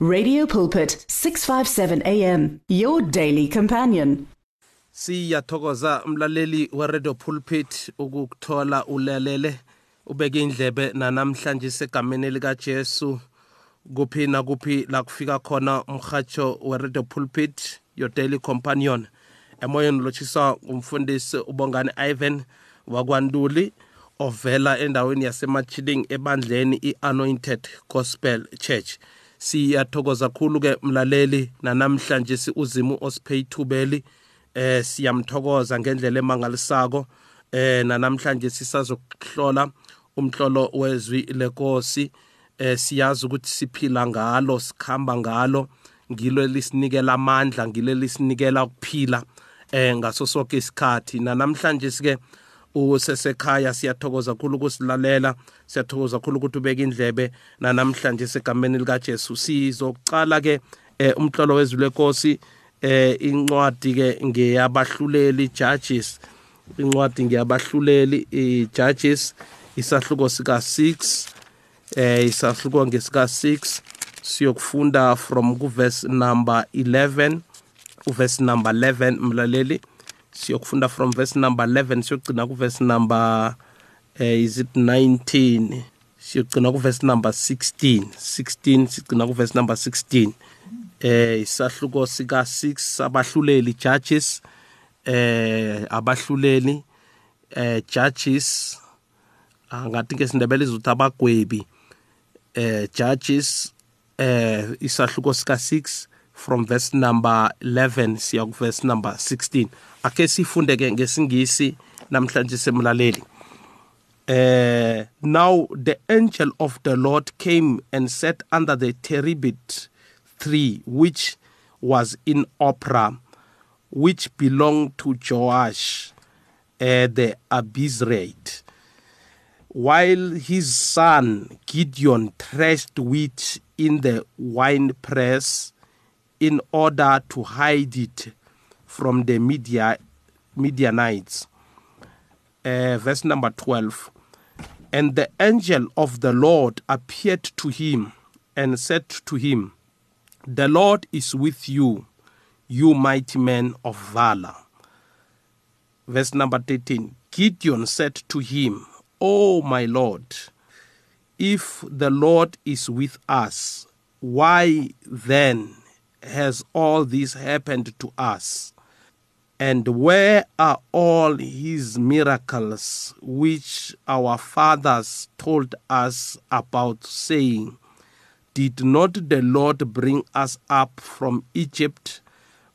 Radio Pulpit 657 AM your daily companion. siyathokoza mlaleli we-radio pulpit ukuthola ulalele ubeke indlebe nanamhlanje segameni likajesu kuphi nakuphi la kufika khona umhatsho we-radio pulpit your daily companion. Emoyeni lotshiswa ngumfundisi ubongani ivan wakwantuli ovela endaweni yasemachiling ebandleni i-anointed gospel church. Siyathokoza kakhulu ke mlaleli nanamhlanje si uzimu osiphe ithubeli eh siyamthokoza ngendlela emangalisako. Eh nanamhlanje sisazokuhlola umhlolo wezwi lenkosi eh siyazi ukuthi siphila ngalo sikhamba ngalo. Ngilo elisinikela amandla ngilo elisinikela ukuphila eh ngaso sonke isikhathi. Nanamhlanje sike usesekhaya siyathokoza kakhulu ukusilalela siyathokoza kakhulu ukuthi ubeke indlebe. Nanamhlanje segameni likaJesu sizokucala ke eh, umhlolo wezwi lenkosi eh incwadi ke ngeyabahluleli judges. Incwadi ngeyabahluleli i-judges isahluko sika 6 eh isahluko ngesika 6 siyokufunda from kuverse number 11 uverse number 11 mlaleli. Siyokufunda from verse number 11 siyogcina kuverse number eh, is it 19 siyogcina kuverse number 16 16 sigcina kuverse number 16 eh isahluko sika 6 abahluleli judges eh abahluleli eh judges. Angathi ngesindebele izothi abagwebi eh judges eh isahluko sika 6 from verse number 11 siya ku verse number 16 ake sifunde ke ngesingisi namhlanje semlaleli uh, now the angel of the Lord came and sat under the terebinth tree, which was in Opera, which belonged to Joash uh, the Abizrite, while his son Gideon threshed wheat in the winepress in order to hide it from the Midia, Midianites. Uh, verse number 12. And the angel of the Lord appeared to him and said to him, The Lord is with you, you mighty man of valor. Verse number 13 Gideon said to him, O my Lord, if the Lord is with us, why then has all this happened to us? And where are all his miracles which our fathers told us about, saying, Did not the Lord bring us up from Egypt?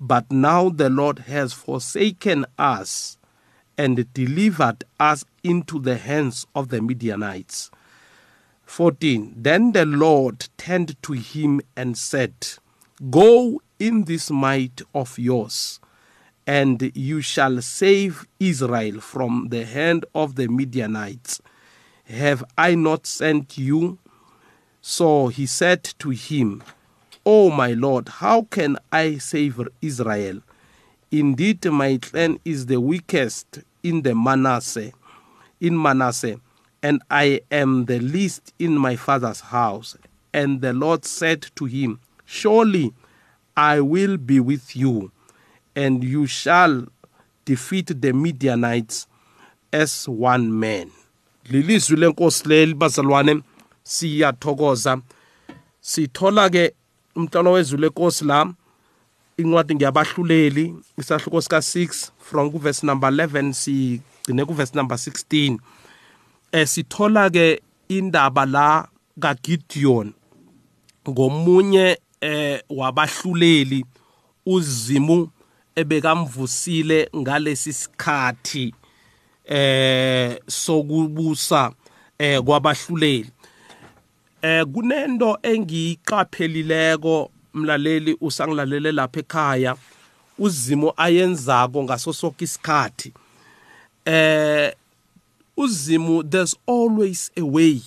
But now the Lord has forsaken us and delivered us into the hands of the Midianites. 14. Then the Lord turned to him and said, Go in this might of yours and you shall save Israel from the hand of the Midianites. Have I not sent you? So he said to him, O my Lord, how can I save Israel? Indeed, my clan is the weakest in the Manasseh, in Manasseh, and I am the least in my father's house. And the Lord said to him, Surely I will be with you and you shall defeat the Midianites as one man. Lilizwi lenkosi leli bazalwane siyathokoza. Sithola ke umhlolo wezwi lenkosi la incwadi ngiyabahluleli isahluko sika 6 from kuverse number 11 sigcine kuverse number 16. Eh sithola ke indaba la kaGideon ngomunye eh wabahluleli uzimu ebekamvusile ngalesi sikhathi eh sokubusa eh kwabahluleli. Eh kunento engiyiqaphelileko mlaleli usangilalele lapha ekhaya uzimo ayenzako ngaso sonke isikhathi. Eh uzimo there's always a way.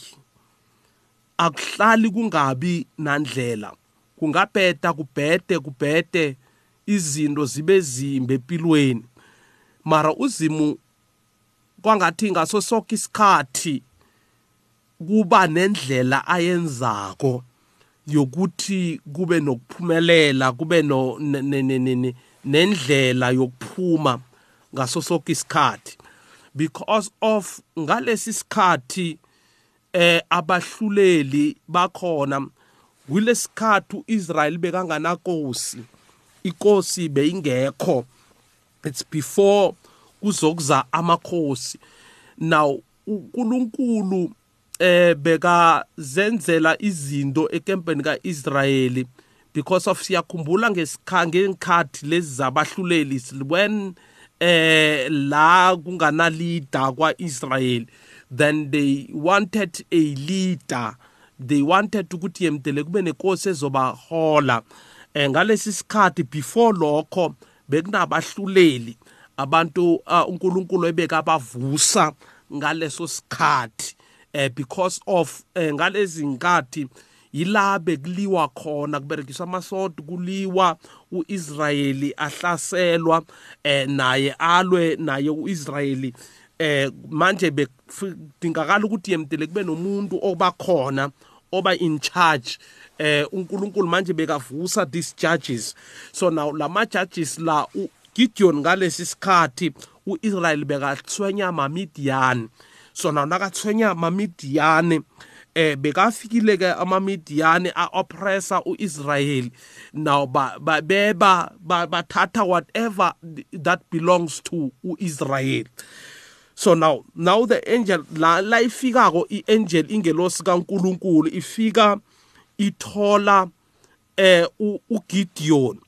Akuhlali kungabi nandlela. Kungabheda kubhede kubhede. Izinto zibe zimbe empilweni. Mara uzimu kwangathi ngaso sonke isikhathi kuba nendlela ayenzako yokuthi kube nokuphumelela kube nendlela yokuphuma ngaso sonke isikhathi. Because of ngalesi sikhathi eh abahluleli bakhona kulesikhathi uIsrael bekanganankosi inkosi beyingekho. It's before kuzokuza amakhosi. Now uNkulunkulu eh beka zenzela izinto ekempeni kaIsrayeli because of siyakhumbula ngesikhange ngikhathi lezi zabahluleli when eh la kungana leader kwaIsrael then they wanted a leader. They wanted ukuthi yemdele kube nenkosi ezobahola. Eh ngalesi sikhathi before lokho bekunabahluleli abantu uh, uNkulunkulu ebeka abavusa ngaleso sikhathi. Eh because of eh, ngalezi nkathi yila bekuliwa khona kuberekiswa amasod kuliwa uIsrayeli ahlaselwa eh naye alwe naye uIsrayeli eh manje bekudingakala ukuthi yemtele kube nomuntu obakhona oba in charge eh uNkulunkulu manje bekavusa these judges. So now lama judges la Gideon ngalesi sikhathi uIsrael bekathwenya amaMidian so now nakathwenya amaMidian eh bekafikile ke amaMidian aoppressa uIsrael. Now ba beba bathatha whatever that belongs to uIsrael. So now now the angel la la ifikako iangel ingelosi kaNkuluNkulu ifika ithola eh uGideon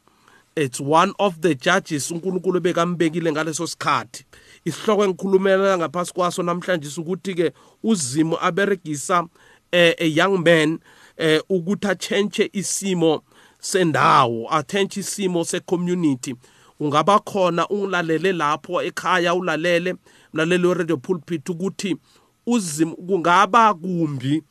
it's one of the judges uNkulunkulu bekambekile ngaleso sikhathi. Isihloko engikhulumela ngaphasi kwaso namhlanje ukuthi ke uzimo aberegisa eh, a young man eh, ukuthi achange isimo sendawo athentshe isimo secommunity. Ungaba khona ungilalele lapho ekhaya ulalele mlaleli we-radio pulpit ukuthi uzimo kungaba kumbi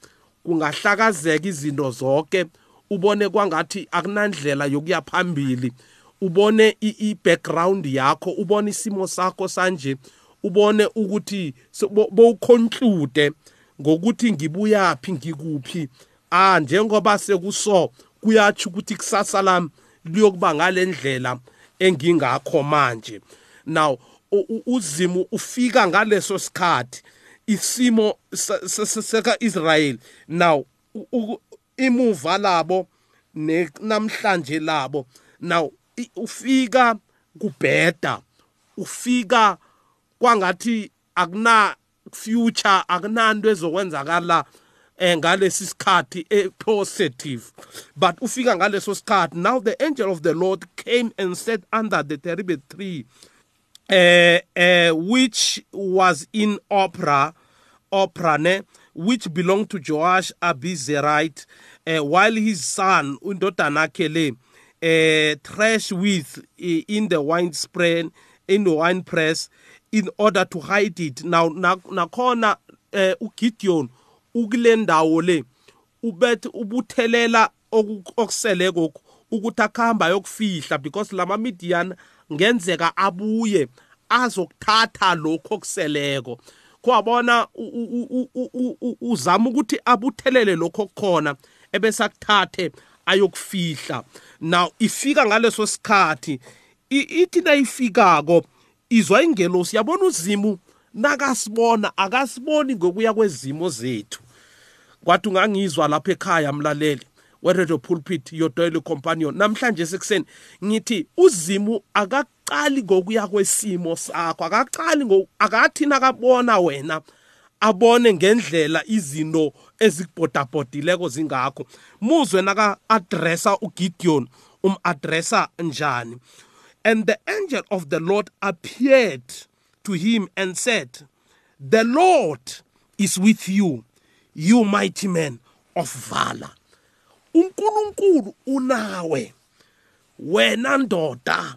kungahlakazeka izinto zonke ubone kwangathi akunandlela yokuya phambili. Ubone i-background yakho ubone isimo sakho sanje ubone ukuthi bowuconclude ngokuthi ngibuyaphi ngikuphi. Ah njengoba sekuso kuyatsho ukuthi kusasa lami liyokuba ngalendlela engingakho manje. Now uzimo ufika ngaleso sikhathi. Isimo seka Israel now imuva labo namhlanje labo now ufika kubheda ufika kwangathi akuna future akunanto ezokwenzakala eh ngalesi sikhathi e positive. But ufika ngaleso sikhathi now the angel of the lord came and sat under the terrible tree. Uh, uh, which was in opera opera ne which belonged to Joash Abizerite uh, while his son undodana yakhe le uh, thresh with uh, in the wine spray in the wine press in order to hide it. Now nakhona uh, uGideon ukule ndawo le ubethe ubuthelela okusele kokho ukuthi akuhamba yokufihla because lama Midian ngenzeka abuye azokuthatha lokho okuseleko. Kwabona uzama ukuthi abuthelele lokho kukhona ebese akuthathe ayokufihla. Now ifika ngaleso sikhathi ithi nayifikako izwa ingelosi yabona uzimu nakasibona akasiboni ngokuya kwezimo zethu. Kwathi ungangizwa lapha ekhaya mlaleli. We-radio pulpit daily companion. Namhlanje sekuseni ngithi uzimu akaqali ngokuya kwesimo sakho akaqali akathi nakabona wena abone ngendlela izinto ezikubhodabhodileko zingakho. Muzwe naka-adressa ugideon um-adressa njani? And the angel of the lord appeared to him and said the lord is with you you mighty man of valor. uNkulunkulu unawe. Wena ndoda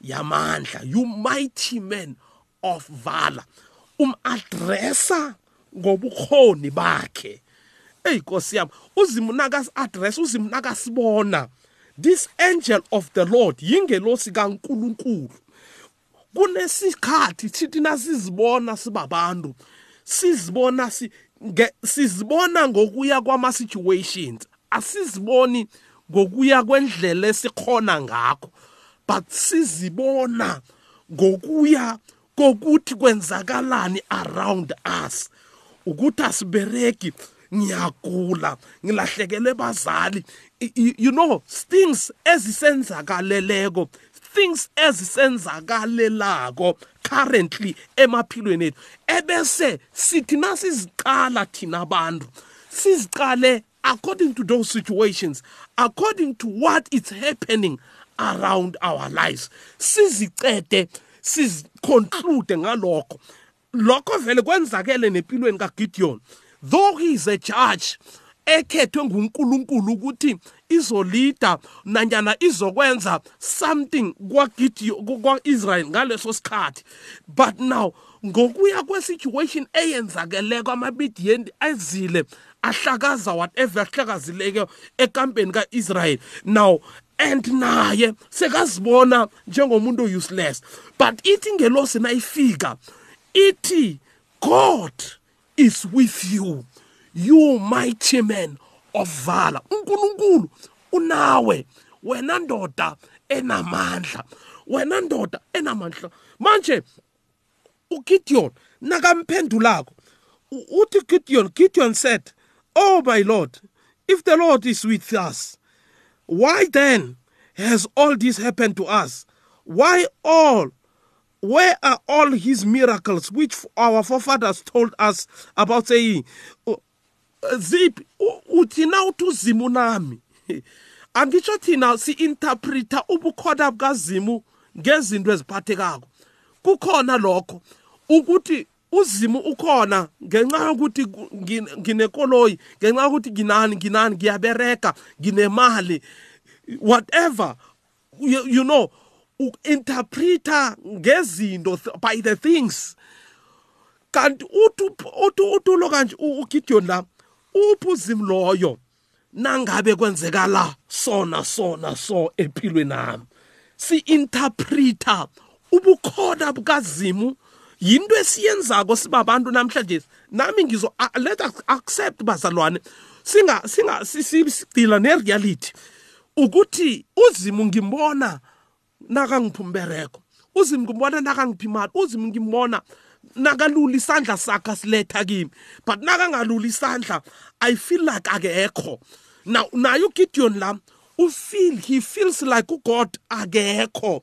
yamandla you mighty man of valor. Umaddressa ngobukhoni bakhe. Hey Nkosi yami uzimo nakas address uzimo nakasibona this angel of the lord yingelosi kaNkulunkulu. Kunesikhathi thithi nasizibona sibabantu sizibona si sizibona ngokuya kwama situations asiziboni ngokuya kwendlela esikhona ngakho but sizibona ngokuya kokuthi kwenzakalani around us. Ukuthi asibereki ngiyagula ngilahlekele bazali. You know things ezisenzakaleleko things ezisenzakalelako currently emaphilweni ethu. Ebese sithi nasiziqala thina abantu siziqale according to those situations according to what is happening around our lives sizicede siziconclude ngalokho. Lokho vele kwenzakele nempilweni kaGideon. Though he is a judge ekhethwe nguNkulunkulu ukuthi izolida nanyana izokwenza something kwaGideon kwaIsrael ngaleso sikhathi. But now ngokuya kwesituation eyenzakele kwamabidiyeni ezile ahlakaza whatever ahlakazileke ekampeni kaIsrael now and naye sekazibona njengomuntu useless but ithi ngelosi nayifika ithi God is with you. You mighty man of valor. uNkulunkulu unawe wena ndoda enamandla wena ndoda enamandla. Manje uGideon nakamphendulako. Uthi Gideon Gideon said oh my lord if the lord is with us why then has all this happened to us? Why all where are all his miracles which our forefathers told us about saying ziphi uthi na uthi uzimu nami? Angitsho thina si-interpreta ubukhona bukazimu ngezinto eziphathekako. Kukhona lokho ukuthi uzimu ukhona ngenxa yokuthi nginekoloyi ngenxa yokuthi nginani nginani ngiyabereka nginemali. Whatever you, you know uinterpreta ngezinto by the things. Kanti utulo kanje uGideon la uphuzimu loyo? Nangabe kwenzeka la sona sona so empilweni nami. Si interpreta ubukhona bukazimu yinto esiyenzako sibabantu namhlanje. Nami ngizo let us accept bazalwane. Singa singa sigcila nereality. Ukuthi uzimu ngimbona nakangiphumereko uzimu ngimbona nakangiphi uzimu ngimbona nakalula isandla sakhe siletha kimi. But nakangalula isandla i feel like akekho. Now naye ugideon la ufeel he feels like ugod akekho.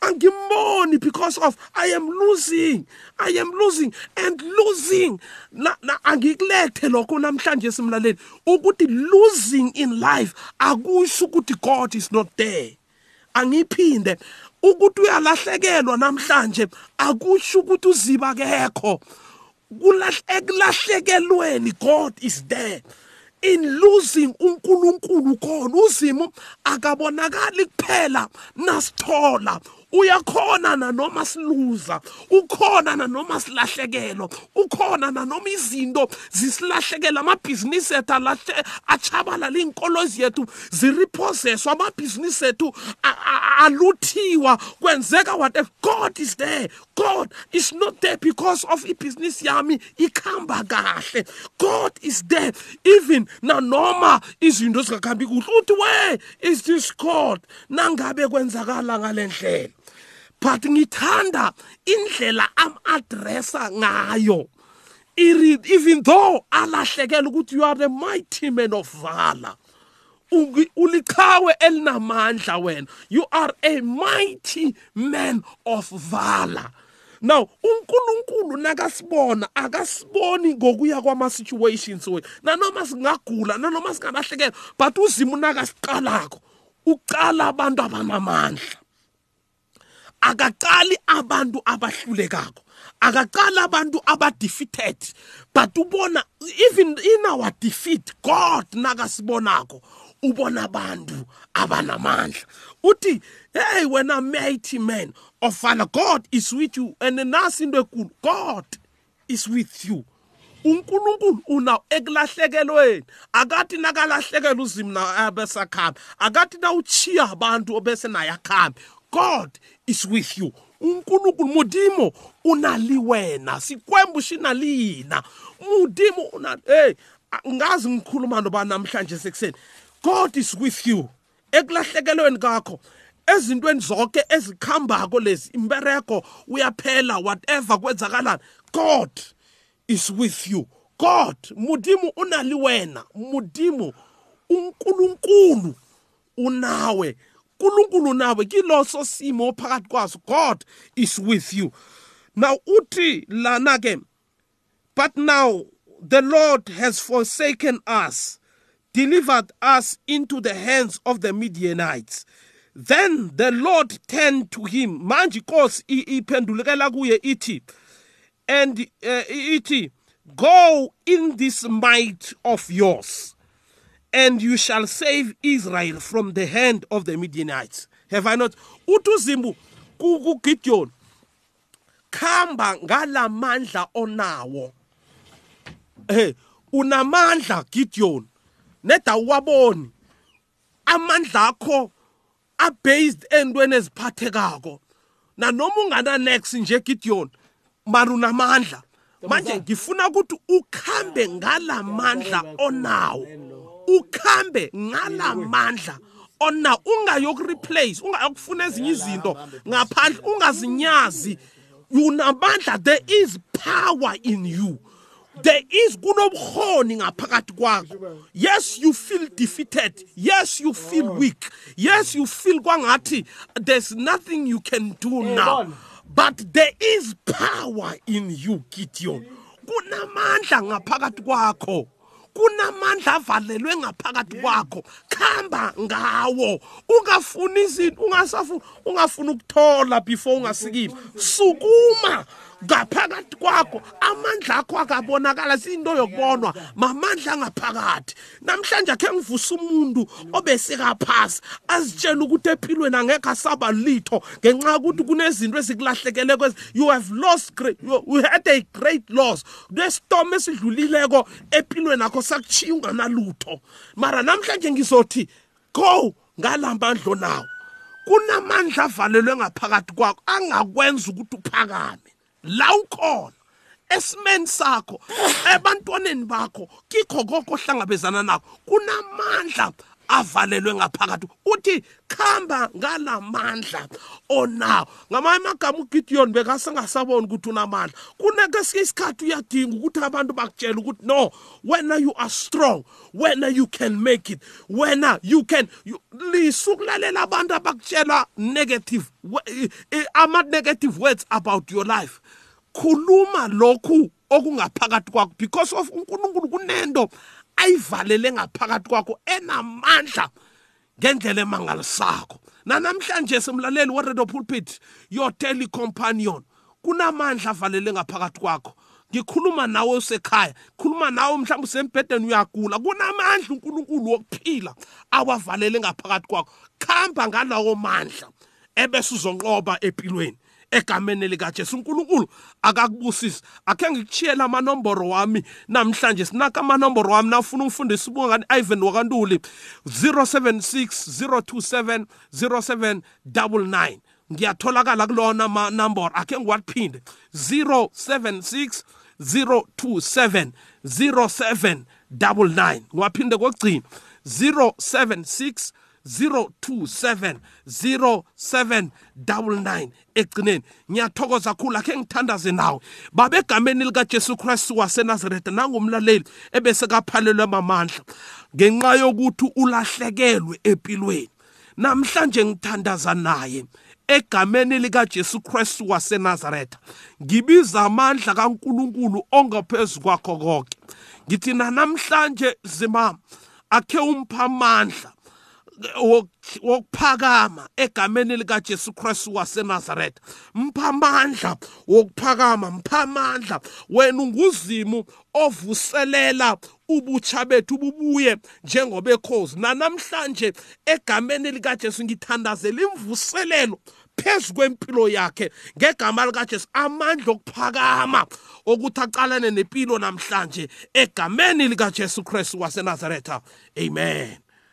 angimboni because of i am losing. I am losing and losing. Na, na angikulethe lokho namhlanje simlaleli. Ukuthi losing in life akusho ukuthi god is not there. Angiphinde. Ukuthi uyalahlekelwa namhlanje akusho ukuthi uziba kekho kulahlekelweni god is there. In losing uNkulunkulu khona uzimo akabonakali kuphela nasithola. Uyakhona nanoma siluza? Ukhona nanoma silahlekelwa ukhona nanoma izinto zisilahlekela? Amabhizinisi ethu alahle achabalala iinkolo zethu ziriphoseswa amabhizinisi ethu aluthiwa. Kwenzeka whatever. God is there. God is not there because of ibhizinisi yami ikhamba kahle. God is there. Even nanoma izinto zingakhambi kuhle. Uthi we is this god? Nangabe kwenzakala ngalendlela but ngithanda indlela am-addressa ngayo. Even though alahlekela ukuthi you are a mighty man of valor uliqhawe elinamandla wena. You are a mighty man of valor. Now uNkulunkulu nakasibona akasiboni ngokuya kwama situations we nanoma singagula nanoma singalahlekela but uzimo nakasiqalako uqala abantu abanamandla. Akaqali abantu abahlulekako. Akaqala abantu abadefeated. But ubona even in our defeat god nakasibonako ubona abantu abanamandla. Uthi hey wena mighty man of father god is with you. And nasi into ekulu god is with you. uNkulunkulu una ekulahlekelweni akathi nakalahlekela uzimna abesakhamba akathi na uchiya abantu obese naye akhambe. God is with you. uNkulunkulu modimo unali wena. Sikwembu shinalina modimo una hey ngazi ngikhuluma noba namhlanje sekuseni god is with you. Ekulahlekelweni kakho ezintweni zonke ezikhambako lezi imbereko uyaphela whatever kwenzakalani. God is with you. God modimo o na le wena. Modimo unkulunkulu unawe. Nkulunkulu nawe kiloso simo phakathi kwaso. God is with you. Now uthi lana ke but now the lord has forsaken us delivered us into the hands of the midianites. Then the lord turned to him. Manje inkosi iphendulekela kuye ithi and uh, iti go in this might of yours and you shall save Israel from the hand of the Midianites. Have I not? Uthi uzimbu Gideon khamba ngalamandla onawo. Eh unamandla Gideon. Neda uwaboni amandla akho abased endweni eziphathekako. Na noma ungana next nje Gideon mara unamandla. Manje ngifuna ukuthi ukhambe ngalamandla onawo. Ukhambe ngalamandla ona ungayokureplace ungayokufuna ezinye izinto ngaphandle ungazinyazi. Unamandla there is power in you. There is kunobuhoni ngaphakathi kwakho. Yes you feel defeated. Yes you feel weak. Yes you feel kwangathi there's nothing you can do now. But there is power in you Gideon. Kunamandla ngaphakathi kwakho. Kunamandla avalelwe ngaphakathi kwakho. Khamba ngawo. Ungafuni izinto ungasafuni ukuthola before ungasikima sukuma. Ngaphakathi kwakho amandla akho akabonakala sinto yokubonwa. Mamandla angaphakathi. Namhlanje akhe ngivusa umuntu obesekaphasi azitshela ukuthi ephilweni angekho asaba litho ngenxa yokuthi kunezinto ezikulahlekele kwezi. You have lost great you, you had a great loss. Nestorm esidlulileko ephilweni akho sakuchiya unganalutho mara namhlanje ngizothi go ngalamandlo nawo. Kunamandla avalelwe ngaphakathi kwakho angakwenza ukuthi uphakame. La ukhona. Esimeni sakho ebantwaneni bakho kikho konke ohlangabezana nakho. Kunamandla avalelwe ngaphakathi. Uthi khamba ngalamandla onawo ngamanye amagama ugideon bekasengasaboni ukuthi unamandla. Kuneke sinye isikhathi uyadinga ukuthi abantu bakutshela ukuthi no wena you are strong. Wena you can make it. Wena you can lisukulalela abantu abakutshela negative ama-negative words about your life. Khuluma lokhu okungaphakathi kwakho because of uNkulunkulu kunento ayivalele ngaphakathi kwakho enamandla ngendlela emangalisakho nanamhlanje semlaleli weRadio Pulpit your daily companion kunamandla avalele ngaphakathi kwakho. Ngikhuluma nawe usekhaya khuluma nawe mhlawumbe usembhedeni uyagula kunamandla uNkulunkulu wokuphila awavalele ngaphakathi kwakho. Khamba ngalawo mandla ebese uzonqoba empilweni. Egameni likaJesu uNkulunkulu. Akakubusisi. Akhe ngikuchiyela amanomboro wami. Namhlanje sinaka amanomboro wami. Nafuna ungifundisa ubungani Ivan wakantuli 076027 0799 ngiyatholakala kulona amanomboro akhe ngiwaphinde. 076 027 0799 ngiwaphinde kokugcina 076 027 0799 egcineni ngiyathokoza kakhulu akhe ngithandaze nawe. Babegameni likaJesu Kristu waseNazaretha nangumlaleli ebese kaphalelwe amandla ngenxa yokuthi ulahlekelwe empilweni. Namhlanje ngithandaza naye egameni likaJesu Kristu waseNazaretha ngibiza amandla kaNkuluNkulu ongaphezulu kwakho konke. Ngithi namhlanje zimama akhe umpha amandla. Wokuphakama egameni likaJesu Kristu waseNazaretha mpha amandla wokuphakama mpha amandla wena unguzimu ovuselela ubutsha bethu bubuye njengoba ekhozi nanamhlanje egameni likaJesu ngithandazela imvuselelo phezu kwempilo yakhe ngegama likaJesu. Amandla okuphakama ukuthi aqalane nempilo namhlanje egameni likaJesu Kristu waseNazaretha. Amen.